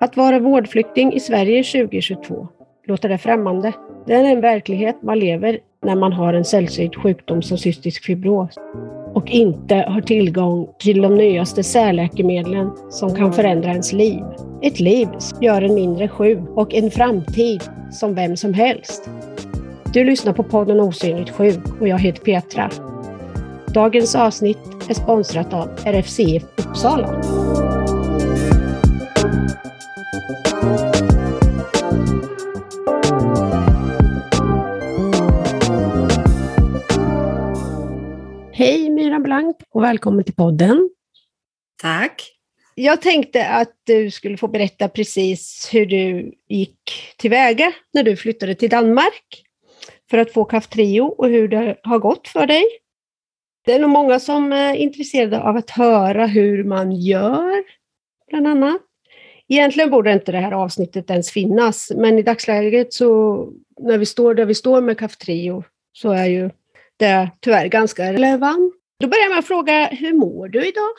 Att vara vårdflykting i Sverige 2022, låter det främmande? Det är en verklighet man lever när man har en sällsynt sjukdom som cystisk fibros och inte har tillgång till de nyaste särläkemedlen som kan förändra ens liv. Ett liv som gör en mindre sjuk och en framtid som vem som helst. Du lyssnar på podden Osynligt sjuk och jag heter Petra. Dagens avsnitt är sponsrat av RFCF Uppsala. Hej Myra Blank och välkommen till podden. Tack. Jag tänkte att du skulle få berätta precis hur du gick tillväga när du flyttade till Danmark för att få Kaftrio och hur det har gått för dig. Det är nog många som är intresserade av att höra hur man gör, bland annat. Egentligen borde inte det här avsnittet ens finnas, men i dagsläget så när vi står där vi står med Kaftrio så är ju det tyvärr ganska relevant. Då börjar jag med att fråga, hur mår du idag?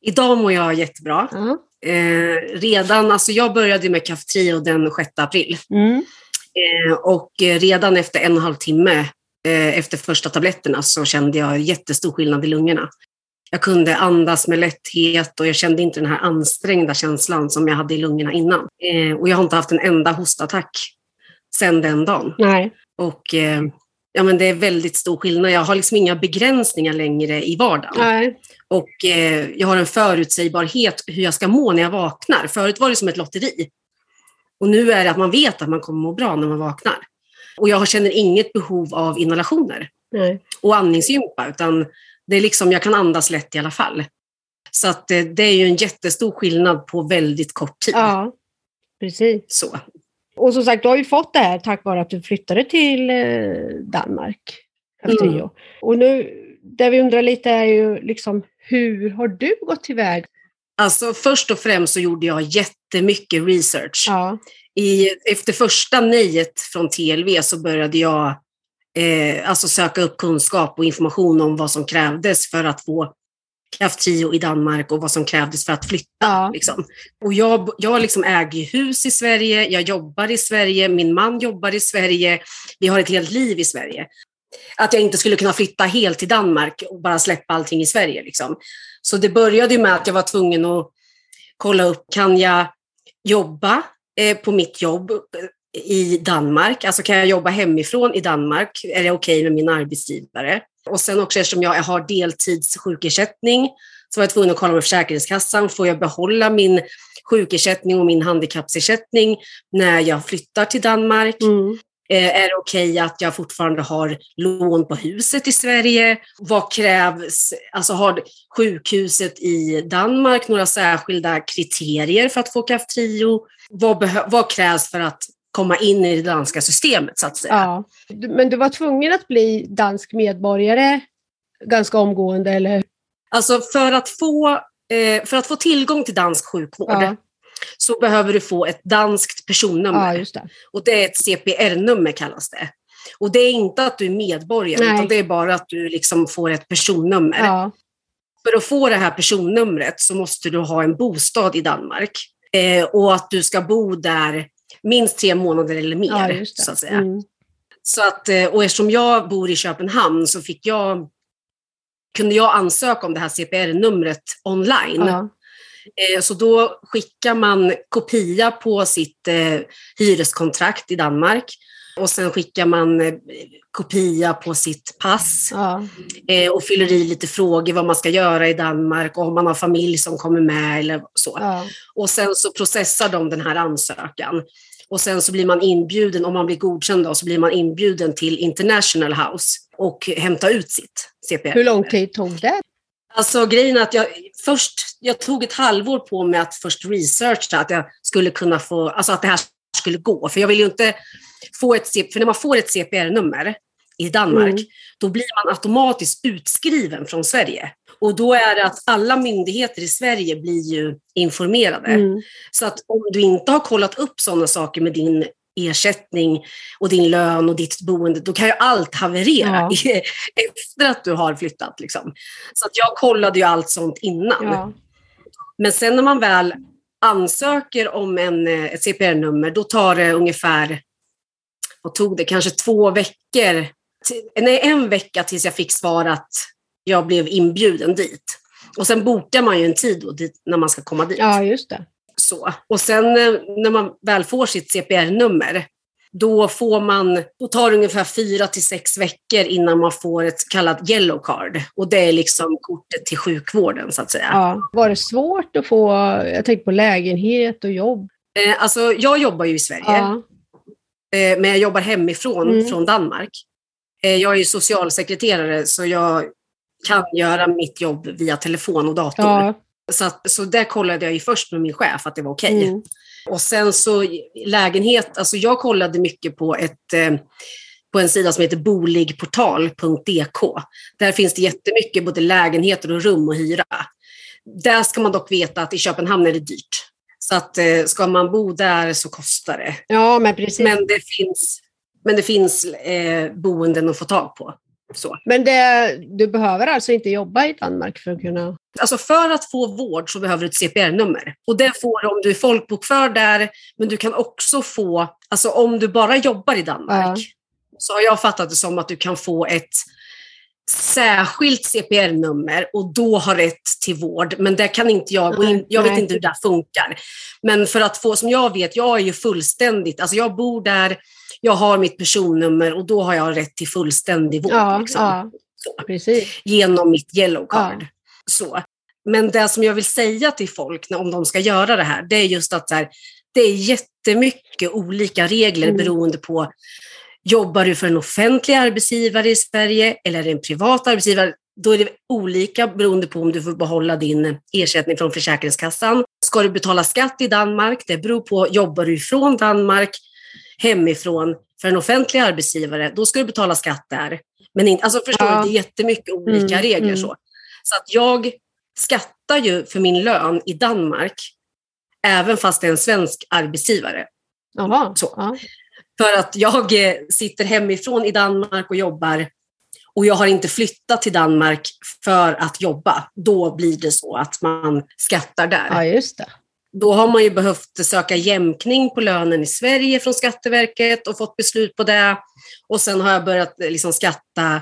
Idag mår jag jättebra. Ja. Eh, redan, alltså jag började med Kaftrio den 6 april. Mm. Eh, och redan efter en och en halv timme eh, efter första tabletterna så kände jag jättestor skillnad i lungorna. Jag kunde andas med lätthet och jag kände inte den här ansträngda känslan som jag hade i lungorna innan. Eh, och jag har inte haft en enda hostattack sedan den dagen. Nej. Och eh, ja, men det är väldigt stor skillnad. Jag har liksom inga begränsningar längre i vardagen. Nej. Och eh, jag har en förutsägbarhet hur jag ska må när jag vaknar. Förut var det som ett lotteri. Och nu är det att man vet att man kommer må bra när man vaknar. Och jag känner inget behov av inhalationer Nej. och andningsgympa, utan det är liksom, jag kan andas lätt i alla fall. Så att eh, det är ju en jättestor skillnad på väldigt kort tid. Ja, precis. Så. Och som sagt, du har ju fått det här tack vare att du flyttade till eh, Danmark. Kaftrio. Mm. Och nu, det vi undrar lite är ju liksom, hur har du gått tillväga? Alltså först och främst så gjorde jag jättemycket research. Ja. I, efter första nejet från TLV så började jag eh, alltså söka upp kunskap och information om vad som krävdes för att få Kaftrio i Danmark och vad som krävdes för att flytta. Ja. Liksom. Och jag, jag liksom äger hus i Sverige, jag jobbar i Sverige, min man jobbar i Sverige, vi har ett helt liv i Sverige. Att jag inte skulle kunna flytta helt till Danmark och bara släppa allting i Sverige. Liksom. Så det började med att jag var tvungen att kolla upp, kan jag jobba eh, på mitt jobb i Danmark? Alltså kan jag jobba hemifrån i Danmark? Är det okej med min arbetsgivare? Och sen också eftersom jag har deltidssjukersättning så var jag tvungen att kolla med Försäkringskassan. Får jag behålla min sjukersättning och min handikappsersättning när jag flyttar till Danmark? Mm. Eh, är det okej att jag fortfarande har lån på huset i Sverige? Vad krävs? Alltså har sjukhuset i Danmark några särskilda kriterier för att få Kaftrio? Vad, vad krävs för att komma in i det danska systemet så att säga? Ja. Men du var tvungen att bli dansk medborgare ganska omgående, eller? Alltså för att få, eh, för att få tillgång till dansk sjukvård Ja, så behöver du få ett danskt personnummer. ja just det. Och det är ett CPR-nummer kallas det. Och det är inte att du är medborgare, Nej. utan det är bara att du liksom får ett personnummer. Ja, För att få det här personnumret så måste du ha en bostad i Danmark. Eh, och att du ska bo där minst tre månader eller mer. ja så att säga. Mm. Så att, eh, och eftersom jag bor i Köpenhamn så fick jag, kunde jag ansöka om det här CPR-numret online. Ja. Eh, Så då skickar man kopia på sitt eh, hyreskontrakt i Danmark och sen skickar man kopia på sitt pass Ja. och fyller i lite frågor vad man ska göra i Danmark och om man har familj som kommer med eller så. Ja. Och sen så processar de den här ansökan. Och sen så blir man inbjuden, om man blir godkänd då, så blir man inbjuden till International House och hämta ut sitt CPR. Hur lång tid tog det? Alltså grejen är att jag först, jag tog ett halvår på mig att först researcha att jag skulle kunna få, alltså att det här skulle gå. För jag vill ju inte få ett, för när man får ett CPR-nummer i Danmark, Mm. Då blir man automatiskt utskriven från Sverige. Och då är det att alla myndigheter i Sverige blir ju informerade. Mm. Så att om du inte har kollat upp sådana saker med din ersättning och din lön och ditt boende, då kan ju allt haverera Ja. efter att du har flyttat. Liksom. Så att jag kollade ju allt sånt innan. Ja. Men sen när man väl ansöker om en, eh, ett CPR-nummer, då tar det ungefär, vad tog det, kanske två veckor, nej en vecka tills jag fick svar att jag blev inbjuden dit. Och sen bokar man ju en tid då dit, när man ska komma dit. Ja, just det. Så. Och sen eh, när man väl får sitt CPR-nummer, då, får man, då tar det ungefär fyra till sex veckor innan man får ett kallat yellow card. Och det är liksom kortet till sjukvården så att säga. Ja. Var det svårt att få, jag tänker på lägenhet och jobb? Eh, alltså, jag jobbar ju i Sverige, Ja. eh, men jag jobbar hemifrån, Mm. från Danmark. Eh, jag är ju socialsekreterare så jag kan göra mitt jobb via telefon och dator. Ja. Så, att, så där kollade jag ju först med min chef att det var okej. Mm. Och sen så lägenhet, alltså jag kollade mycket på, ett, eh, på en sida som heter boligportal.dk. Där finns det jättemycket både lägenheter och rum att hyra. Där ska man dock veta att i Köpenhamn är det dyrt. Så att eh, ska man bo där så kostar det. ja, men precis. Men det finns, men det finns eh, boenden att få tag på. Så. det, du behöver alltså inte jobba i Danmark för att kunna... Alltså för att få vård så behöver du ett CPR-nummer. Och det får du om du är folkbokförd där, men du kan också få, alltså om du bara jobbar i Danmark, så har jag fattat det som att du kan få ett särskilt CPR-nummer och då ha rätt till vård. Men det kan inte jag gå in, jag vet inte hur det funkar. Men för att få, som jag vet, jag är ju fullständigt, alltså jag bor där, jag har mitt personnummer och då har jag rätt till fullständig vård. Ja, liksom ja, genom mitt yellow card. Ja. Så. Men det som jag vill säga till folk om de ska göra det här, det är just att här, det är jättemycket olika regler Mm. beroende på Jobbar du för en offentlig arbetsgivare i Sverige eller en privat arbetsgivare? Då är det olika beroende på om du får behålla din ersättning från Försäkringskassan. Ska du betala skatt i Danmark? Det beror på, jobbar du från Danmark, hemifrån, för en offentlig arbetsgivare, då ska du betala skatt där. Men inte, alltså förstår Ja. du, det är jättemycket olika Mm, regler. mm. Så. så att jag skattar ju för min lön i Danmark, även fast det är en svensk arbetsgivare. Jaha. Så. Ja. För att jag eh, sitter hemifrån i Danmark och jobbar och jag har inte flyttat till Danmark för att jobba. Då blir det så att man skattar där. ja, just det. Då har man ju behövt söka jämkning på lönen i Sverige från Skatteverket och fått beslut på det. Och sen har jag börjat liksom skatta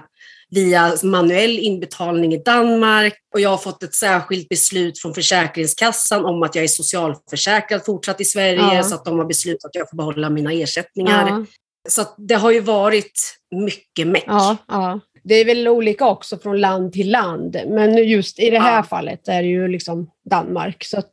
via manuell inbetalning i Danmark och jag har fått ett särskilt beslut från Försäkringskassan om att jag är socialförsäkrad fortsatt i Sverige Ja. så att de har beslutat att jag får behålla mina ersättningar. Ja, Så det har ju varit mycket meck. ja, ja. Det är väl olika också från land till land, men just i det här fallet är det ju liksom Danmark. Så att,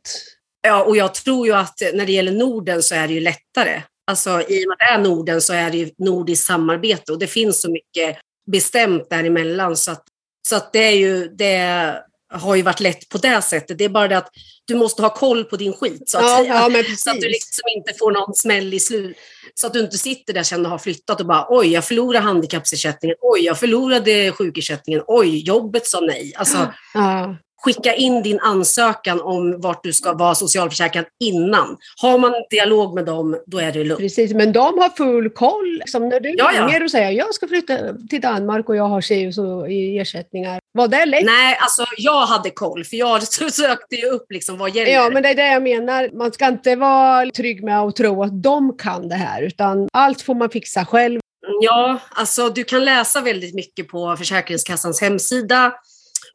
Ja, och jag tror ju att när det gäller Norden så är det ju lättare. Alltså i och med att det är Norden så är det ju nordiskt samarbete och det finns så mycket bestämt däremellan så att, så att det är ju, det har ju varit lätt på det sättet. Det är bara det att du måste ha koll på din skit så att ja, säga. ja, Så att du liksom inte får någon smäll i slut. Så att du inte sitter där sen och har flyttat och bara oj, jag förlorade handikappsersättningen, oj, jag förlorade sjukersättningen, oj, jobbet sa nej. Alltså, Ja, skicka in din ansökan om vart du ska vara socialförsäkrad innan. Har man en dialog med dem, då är det lugnt. precis. Men de har full koll. Liksom när du Ja, ja. ringer och säger jag ska flytta till Danmark och jag har si så i ersättningar. Var det lätt? Nej, alltså jag hade koll, för jag sökte ju upp liksom vad gäller. Ja, men det är det jag menar. Man ska inte vara trygg med att tro att de kan det här, utan allt får man fixa själv. Ja, alltså du kan läsa väldigt mycket på Försäkringskassans hemsida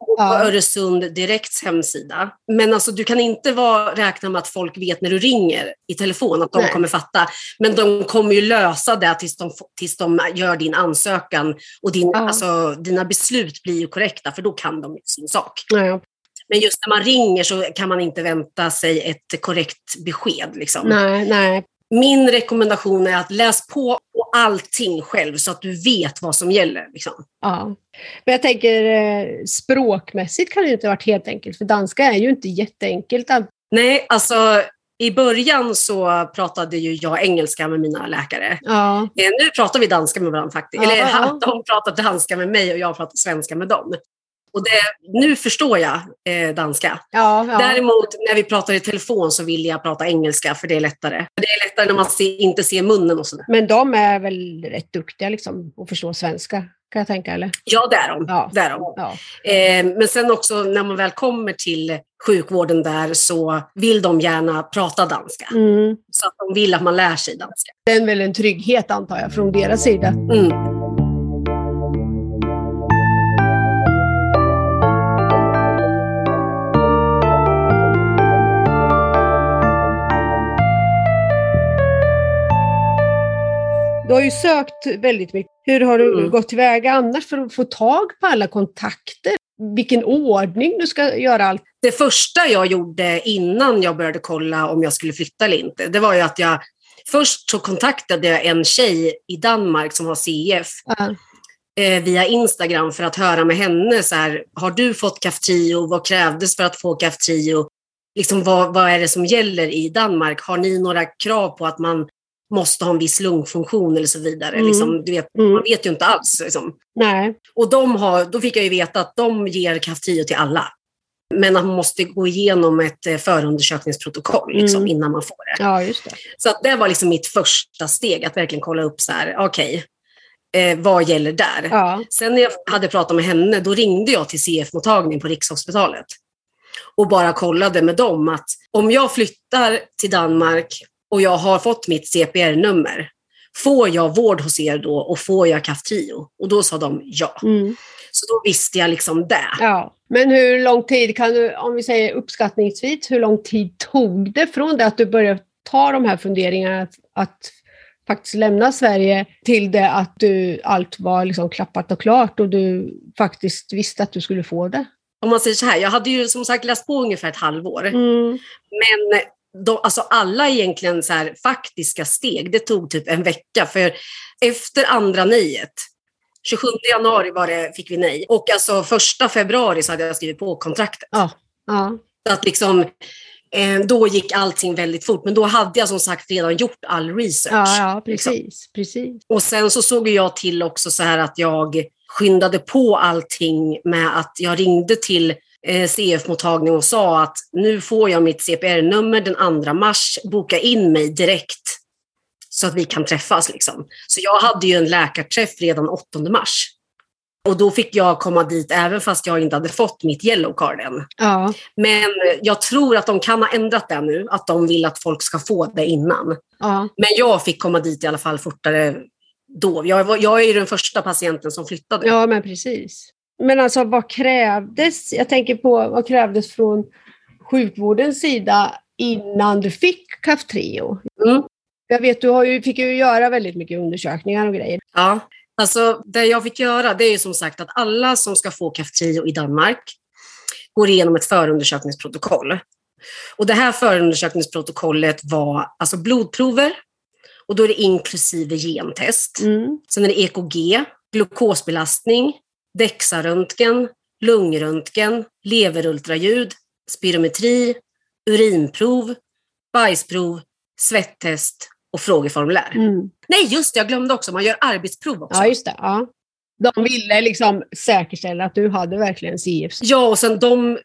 och Ja. på Öresund Direkts hemsida. Men alltså du kan inte vara, räkna med att folk vet när du ringer i telefon att de Nej. kommer fatta. Men de kommer ju lösa det tills de, tills de gör din ansökan och din, Ja. alltså, dina beslut blir ju korrekta för då kan de sin sak. Ja. Men just när man ringer så kan man inte vänta sig ett korrekt besked. Liksom. Nej, nej. Min rekommendation är att läs på på allting själv så att du vet vad som gäller. Liksom. Ja. Men jag tänker eh, språkmässigt kan det inte ha varit helt enkelt, för danska är ju inte jätteenkelt. Nej, alltså i början så pratade ju jag engelska med mina läkare. Ja, Eh, nu pratar vi danska med varandra faktiskt. Ja, Eller ja. de pratar danska med mig och jag pratar svenska med dem. Och det, nu förstår jag eh, danska. ja, ja. Däremot när vi pratar i telefon så vill jag prata engelska för det är lättare. Det är lättare när man se, inte ser munnen och sådär. Men de är väl rätt duktiga liksom, att förstå svenska, kan jag tänka, eller? Ja, det är de. Ja. Det är de. Ja, Eh, men sen också när man väl kommer till sjukvården där så vill de gärna prata danska. Mm. Så att de vill att man lär sig danska. Det är väl en trygghet antar jag från deras sida. Mm. Du har ju sökt väldigt mycket. Hur har du Mm. gått tillväga annars för att få tag på alla kontakter? Vilken ordning du ska göra allt? Det första jag gjorde innan jag började kolla om jag skulle flytta eller inte, det var ju att jag först så kontaktade jag en tjej i Danmark som har CF Ja. eh, via Instagram för att höra med henne så här, har du fått Kaftrio? Vad krävdes för att få Kaftrio? Liksom, vad, vad är det som gäller i Danmark? Har ni några krav på att man måste ha en viss lungfunktion eller så vidare? Mm. Liksom, du vet, Mm. Man vet ju inte alls. Liksom. Och de har, då fick jag ju veta att de ger Kaftrio till alla. Men att man måste gå igenom ett eh, förundersökningsprotokoll liksom, Mm. innan man får det. Ja, det. Så att det var liksom mitt första steg, att verkligen kolla upp så här, okej, eh, vad gäller där? Ja. Sen när jag hade pratat med henne, då ringde jag till CF-mottagning på Rikshospitalet och bara kollade med dem att om jag flyttar till Danmark och jag har fått mitt CPR-nummer, får jag vård hos er då och får jag Kaftrio? Och då sa de ja. Mm. Så då visste jag liksom det. ja. Men hur lång tid kan du, om vi säger uppskattningsvis, hur lång tid tog det från det att du började ta de här funderingarna att, att faktiskt lämna Sverige till det att du, allt var liksom klappat och klart och du faktiskt visste att du skulle få det? Om man säger så här, jag hade ju som sagt läst på ungefär ett halvår. Mm. Men de, alltså alla egentligen så här faktiska steg, det tog typ en vecka. För efter andra nejet, 27 januari var det, fick vi nej. Och alltså första februari så hade jag skrivit på kontraktet. Ja. Ja. Så att liksom, eh, då gick allting väldigt fort. Men då hade jag som sagt redan gjort all research. Ja, ja, liksom. precis. precis. Och sen så såg jag till också så här att jag skyndade på allting med att jag ringde till CF-mottagning och sa att nu får jag mitt CPR-nummer den 2 mars, boka in mig direkt så att vi kan träffas. Liksom. Så jag hade ju en läkarträff redan 8 mars. Och då fick jag komma dit även fast jag inte hade fått mitt yellow card än. Ja. Men jag tror att de kan ha ändrat det nu, att de vill att folk ska få det innan. Ja. Men jag fick komma dit i alla fall fortare då. Jag, var, jag är ju den första patienten som flyttade. ja, men precis. Men alltså vad krävdes? Jag tänker på vad krävdes från sjukvårdens sida innan du fick Kaftrio? Mm. Jag vet, du har ju, fick ju göra väldigt mycket undersökningar och grejer. Ja. Alltså, det jag fick göra det är ju som sagt att alla som ska få Kaftrio i Danmark går igenom ett förundersökningsprotokoll. Och det här förundersökningsprotokollet var alltså blodprover och då är det inklusive gentest. Mm. Sen är det EKG, glukosbelastning, DEXA-röntgen, lungröntgen, leverultraljud, spirometri, urinprov, bajsprov, svettest och frågeformulär. Mm. Nej, just det, jag glömde också, man gör arbetsprov också. Ja, just det. Ja. De ville liksom säkerställa att du hade verkligen CF. Ja, och sen de,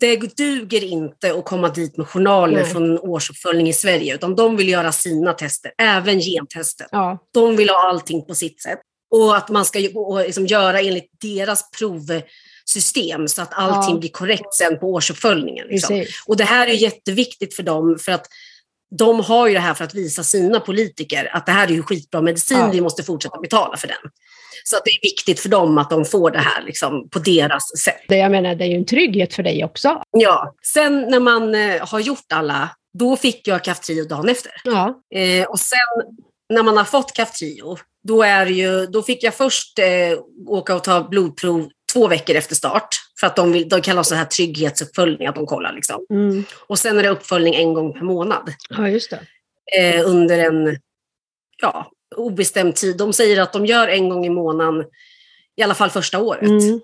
det duger inte att komma dit med journaler Nej. från en årsuppföljning i Sverige, utan de vill göra sina tester, även gentestet. Ja. De vill ha allting på sitt sätt. Och att man ska och liksom göra enligt deras provsystem så att allting Ja. blir korrekt sen på årsuppföljningen. Liksom. Och det här är jätteviktigt för dem för att de har ju det här för att visa sina politiker att det här är ju skitbra medicin, Ja. vi måste fortsätta betala för den. Så att det är viktigt för dem att de får det här liksom, på deras sätt. Det, jag menar, det är ju en trygghet för dig också. Ja. Sen när man eh, har gjort alla, då fick jag Kaftrio dagen efter. Ja. Eh, och sen när man har fått Kaftrio, då, är det ju, då fick jag först eh, åka och ta blodprov två veckor efter start. För att de, vill, de kallar så här trygghetsuppföljning, att de kollar. Liksom. Mm. Och sen är det uppföljning en gång per månad ja, just det. eh, under en ja, obestämd tid. De säger att de gör en gång i månaden, i alla fall första året. Mm.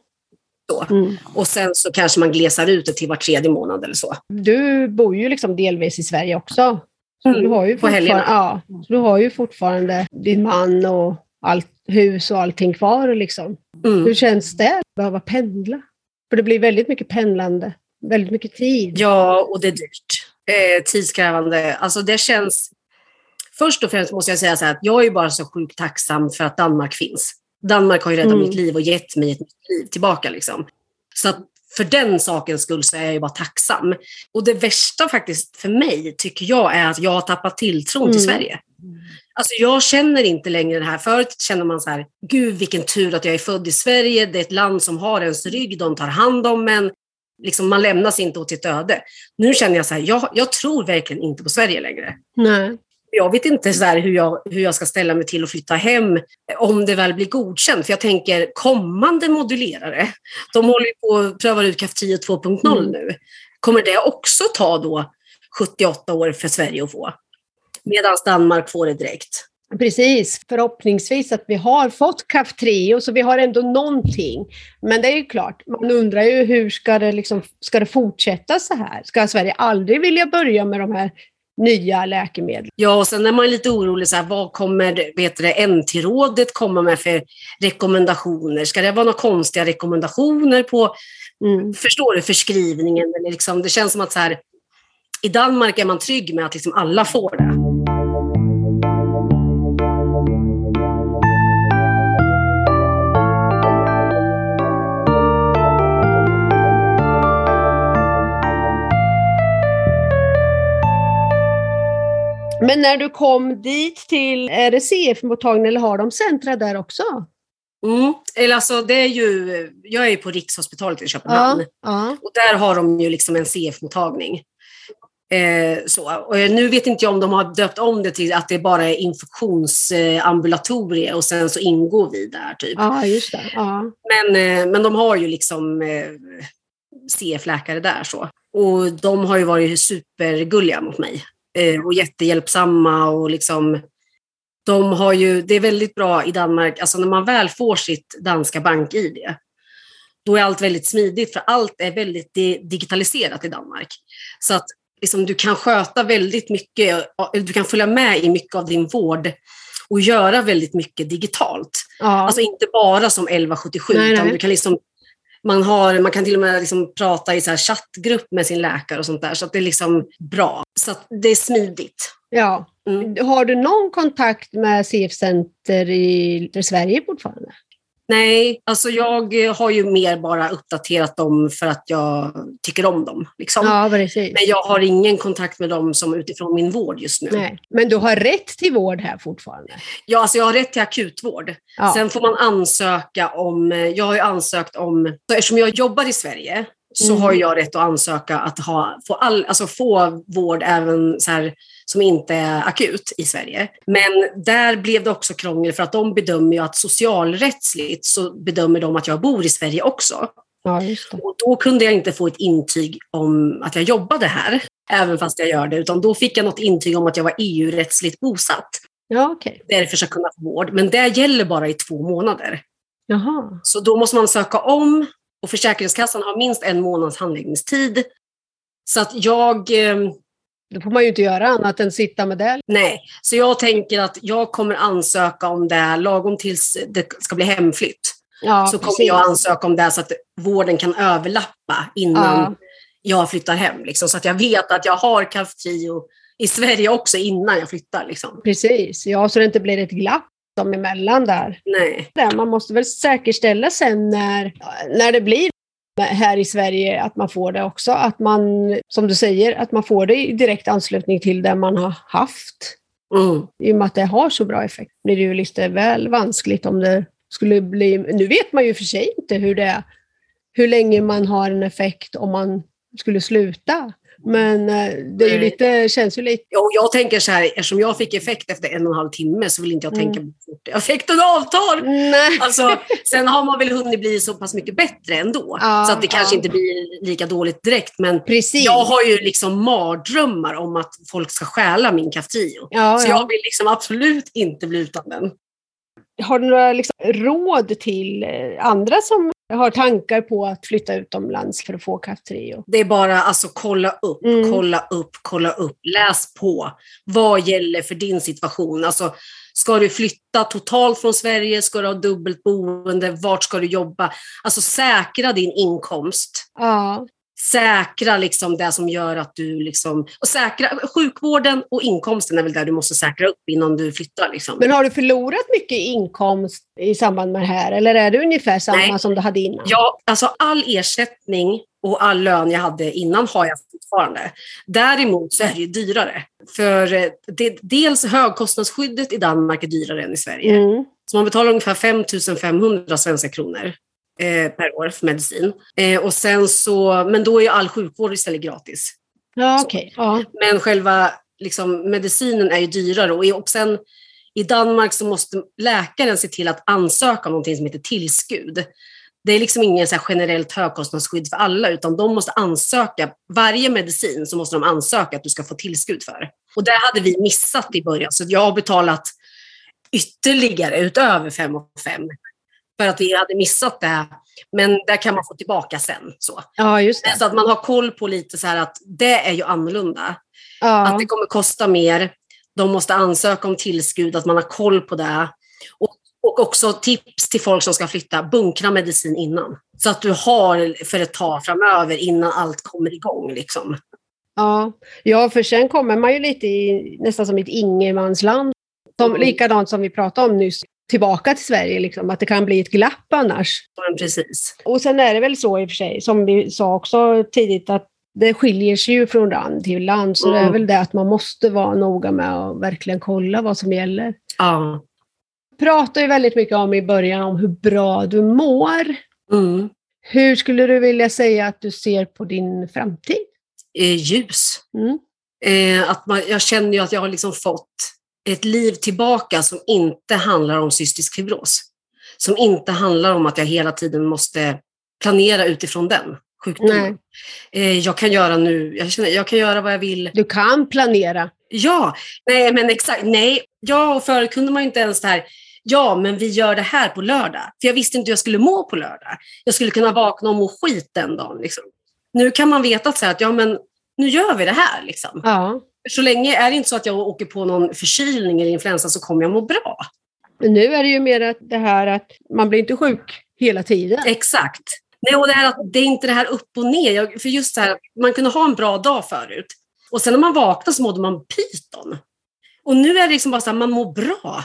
Mm. Och sen så kanske man glesar ut det till var tredje månad eller så. Du bor ju liksom delvis i Sverige också. Så Mm, du har ju fortfarande, ja, du har ju fortfarande din man och allt hus och allting kvar. Liksom. Mm. Hur känns det att behöva pendla? För det blir väldigt mycket pendlande, väldigt mycket tid. Ja, och det är dyrt. Eh, tidskrävande. Alltså det känns... Först och främst måste jag säga så att jag är bara så sjukt tacksam för att Danmark finns. Danmark har ju räddat Mm. mitt liv och gett mig ett nytt liv tillbaka. Liksom. Så att för den sakens skull så är jag ju bara tacksam. Och det värsta faktiskt för mig tycker jag är att jag har tappat tilltron till Mm. Sverige. Alltså jag känner inte längre det här. Förut känner man så här, gud vilken tur att jag är född i Sverige. Det är ett land som har ens rygg, de tar hand om en. Liksom, man lämnas inte åt sitt öde. Nu känner jag så här, jag, jag tror verkligen inte på Sverige längre. Nej. Jag vet inte så här hur, jag, hur jag ska ställa mig till att flytta hem om det väl blir godkänt. För jag tänker kommande modulerare, de håller ju på att pröva ut CAF 10 2.0 Mm. nu. Kommer det också ta då 78 år för Sverige att få? Medan Danmark får det direkt. Precis, förhoppningsvis att vi har fått CAF Trio, så vi har ändå någonting. Men det är ju klart, man undrar ju hur ska det, liksom, ska det fortsätta så här? Ska Sverige aldrig vilja börja med de här nya läkemedlen? Ja, och sen är man lite orolig, så här, vad kommer vet det, NT-rådet komma med för rekommendationer? Ska det vara några konstiga rekommendationer på, Mm. förstår du, förskrivningen? Eller liksom, det känns som att så här, i Danmark är man trygg med att liksom alla får det. Men när du kom dit till, är det CF-mottagningen eller har de centra där också? Mm. Eller alltså, det är ju, jag är ju på Rikshospitalet i Köpenhamn. ja. Och där har de ju liksom en CF-mottagning. Eh, så. Och nu vet inte jag om de har döpt om det till att det bara är infektionsambulatorie och sen så ingår vi där typ. ja, just det. Ja. Men, eh, men de har ju liksom eh, CF-läkare där så. Och de har ju varit supergulliga mot mig. Eh, och jättehjälpsamma och liksom de har ju, det är väldigt bra i Danmark, alltså när man väl får sitt danska bank-id, då är allt väldigt smidigt för allt är väldigt di- digitaliserat i Danmark. Så att liksom, du kan sköta väldigt mycket, du kan följa med i mycket av din vård och göra väldigt mycket digitalt. Ja. Alltså inte bara som 1177, Nej, utan nej. du kan liksom man, har, man kan till och med liksom prata i så chattgrupp med sin läkare och sånt där. Så att det är liksom bra. Så det är smidigt. ja. Mm. Har du någon kontakt med CF-center i i Sverige fortfarande? Nej, alltså jag har ju mer bara uppdaterat dem för att jag tycker om dem. Liksom. Ja. Men jag har ingen kontakt med dem som utifrån min vård just nu. Nej. Men du har rätt till vård här fortfarande? Ja, alltså jag har rätt till akutvård. Ja. Sen får man ansöka om, jag har ju ansökt om, eftersom jag jobbar i Sverige så Mm. har jag rätt att ansöka att ha, få, all, alltså få vård även så här, som inte är akut i Sverige. Men där blev det också krångel för att de bedömer ju att socialrättsligt så bedömer de att jag bor i Sverige också. ja. Och då kunde jag inte få ett intyg om att jag jobbade här, även fast jag gör det, utan då fick jag något intyg om att jag var EU-rättsligt bosatt. Ja, okej. Därför ska jag kunna få vård. Men det gäller bara i två månader. Jaha. Så då måste man söka om och Försäkringskassan har minst en månads handläggningstid. Så att jag, eh, Då får man ju inte göra annat än sitta med det. nej, så jag tänker att jag kommer ansöka om det lagom tills det ska bli hemflytt. Ja, så kommer precis. jag ansöka om det så att vården kan överlappa innan Ja. jag flyttar hem. Liksom, så att jag vet att jag har Kaftrio i Sverige också innan jag flyttar. Liksom. Precis, ja, så det inte blir ett glapp dem emellan där. Nej. Man måste väl säkerställa sen när, när det blir här i Sverige att man får det också. Att man, som du säger, att man får det i direkt anslutning till det man har haft. Mm. I och med att det har så bra effekt blir det ju lite väl vanskligt om det skulle bli... Nu vet man ju för sig inte hur det är, hur länge man har en effekt om man skulle sluta. Men eh, det är ju Nej. lite, känns ju lite... Och jag tänker så här, eftersom jag fick effekt efter en och en halv timme så vill inte jag Mm. tänka hur fort effekten avtar. Nej. Alltså, sen har man väl hunnit bli så pass mycket bättre ändå. Ja, så att det kanske ja. inte blir lika dåligt direkt. Men Precis. jag har ju liksom mardrömmar om att folk ska stjäla min Kaftrio. ja, Så ja. jag vill liksom absolut inte bli utan den. Har du några liksom råd till eh, andra som har tankar på att flytta utomlands för att få Kaftrio? Det är bara alltså kolla upp, Mm. kolla upp, kolla upp. Läs på. Vad gäller för din situation? Alltså, ska du flytta totalt från Sverige? Ska du ha dubbelt boende? Vart ska du jobba? Alltså säkra din inkomst. Ja, säkra liksom det som gör att du liksom, och säkra sjukvården och inkomsten är väl där du måste säkra upp innan du flyttar. Liksom. Men har du förlorat mycket inkomst i samband med det här eller är det ungefär samma Nej. som du hade innan? Ja, alltså all ersättning och all lön jag hade innan har jag fortfarande. Däremot så är det ju dyrare. För eh, det, dels högkostnadsskyddet i Danmark är dyrare än i Sverige. Mm. Så man betalar ungefär 5 500 svenska kronor eh, per år för medicin. Eh, och sen så, men då är all sjukvård istället gratis. Ja, okej. Ja. Men själva liksom, medicinen är ju dyrare. Och, sen i Danmark så måste läkaren se till att ansöka om någonting som heter tillskud. Det är liksom ingen så generellt högkostnadsskydd för alla, utan de måste ansöka. Varje medicin så måste de ansöka att du ska få tillskud för. Och det hade vi missat i början, så jag har betalat ytterligare utöver 5 och 5 för att vi hade missat det. Men det kan man få tillbaka sen. Så, ja, just det. så att man har koll på lite så här att det är ju annorlunda. Ja. Att det kommer kosta mer. De måste ansöka om tillskud, att man har koll på det. Och, och också tips till folk som ska flytta, bunkra medicin innan. Så att du har för ett tag framöver innan allt kommer igång. Liksom. Ja. ja, för sen kommer man ju lite i nästan som ett ingenmansland. Som, Mm. Likadant som vi pratade om nyss, tillbaka till Sverige, liksom, att det kan bli ett glapp annars. Men precis. Och sen är det väl så i och för sig, som vi sa också tidigt, att det skiljer sig ju från land till land. Så det är Mm. väl det att man måste vara noga med att verkligen kolla vad som gäller. Ja. pratar ju väldigt mycket om i början om hur bra du mår. Mm. Hur skulle du vilja säga att du ser på din framtid? Eh, ljus. Mm. Eh, att man, jag känner ju att jag har liksom fått ett liv tillbaka som inte handlar om cystisk fibros. Som inte handlar om att jag hela tiden måste planera utifrån den sjukdomen. Eh, jag kan göra nu, jag, känner, jag kan göra vad jag vill. Du kan planera. Ja, nej men exakt, nej. Ja, och förut kunde man ju inte ens det här, ja men vi gör det här på lördag. För jag visste inte hur jag skulle må på lördag. Jag skulle kunna vakna och må skit den dagen. Liksom. Nu kan man veta att, så här, att ja men nu gör vi det här. Liksom. Ja. Så länge är det inte så att jag åker på någon förkylning eller influensa så kommer jag må bra. Men nu är det ju mer att det här att man blir inte sjuk hela tiden. Exakt. Nej, och det, här, det är inte det här upp och ner. Jag, för just det här, man kunde ha en bra dag förut. Och sen när man vaknar så mådde man pyton. Och nu är det liksom bara så här, man mår bra.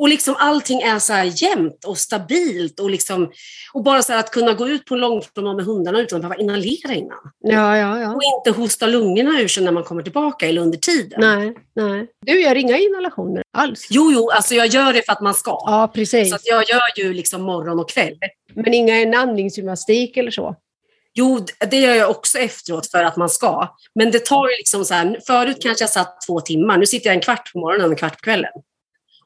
Och liksom allting är så här jämnt och stabilt. Och, liksom, och bara så att kunna gå ut på en långpromenad med hundarna utan att behöva inhalera innan. Ja, ja, ja. Och inte hosta lungorna ur sig när man kommer tillbaka eller under tiden. Nej, nej. Du gör inga inhalationer alls? Jo, jo, alltså jag gör det för att man ska. Ja, precis. Så jag gör ju liksom morgon och kväll. Men inga andningsgymnastik eller så? Jo, det gör jag också efteråt för att man ska. Men det tar ju liksom så här, förut kanske jag satt två timmar, nu sitter jag en kvart på morgonen och en kvart på kvällen.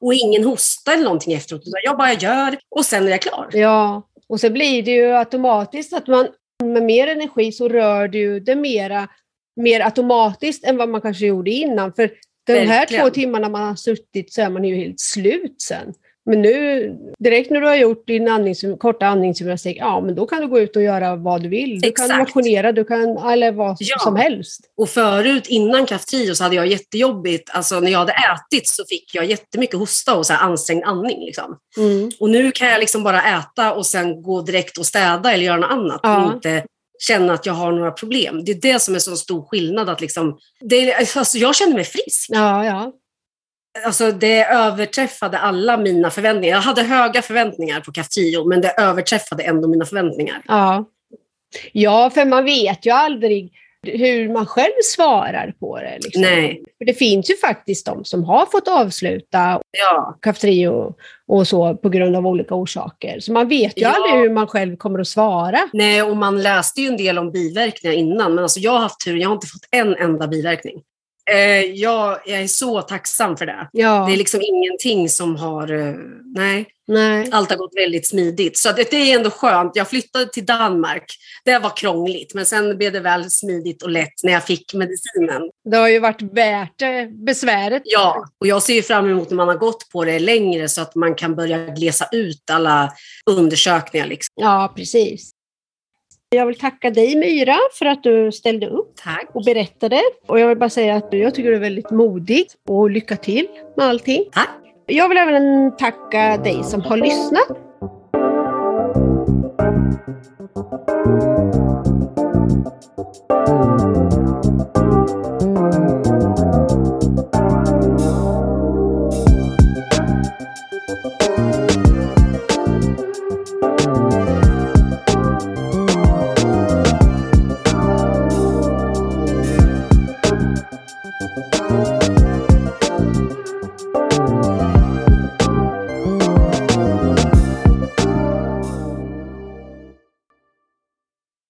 Och ingen hosta eller någonting efteråt, utan jag bara gör och sen är jag klar. Ja, och så blir det ju automatiskt att man med mer energi så rör du det mera, mer automatiskt än vad man kanske gjorde innan. För de här Verkligen. två timmarna man har suttit så är man ju helt slut sen. Men nu, direkt när du har gjort din andnings, korta andningsgymnastik, ja men då kan du gå ut och göra vad du vill. Du kan Exakt. motionera, du kan, eller vad Ja. som helst. Och förut, innan Kaftrio, så hade jag jättejobbigt. Alltså när jag hade ätit så fick jag jättemycket hosta och så här ansträngd andning. Liksom. Mm. Och nu kan jag liksom bara äta och sen gå direkt och städa eller göra något annat. Ja. Och inte känna att jag har några problem. Det är det som är så stor skillnad. Att liksom, det är, alltså jag känner mig frisk. Ja, ja. Alltså det överträffade alla mina förväntningar. Jag hade höga förväntningar på Kaftrio, men det överträffade ändå mina förväntningar. Ja. ja, för man vet ju aldrig hur man själv svarar på det. Liksom. Nej. För det finns ju faktiskt de som har fått avsluta Ja, Kaftrio och så på grund av olika orsaker. Så man vet ju Ja. aldrig hur man själv kommer att svara. nej, och man läste ju en del om biverkningar innan, men alltså jag har haft tur. Jag har inte fått en enda biverkning. Eh, jag, jag är så tacksam för det. Ja, Det är liksom ingenting som har... eh, Nej, nej. allt har gått väldigt smidigt. Så det, det är ändå skönt. Jag flyttade till Danmark. Det var krångligt, men sen blev det väl smidigt och lätt när jag fick medicinen. Det har ju varit värt det, besväret. Ja, och jag ser ju fram emot när man har gått på det längre så att man kan börja glesa ut alla undersökningar. Liksom. Ja, precis. Jag vill tacka dig Myra för att du ställde upp Tack. och berättade. Och jag vill bara säga att jag tycker det är väldigt modigt och lycka till med allting. Tack. Jag vill även tacka dig som har lyssnat. Thank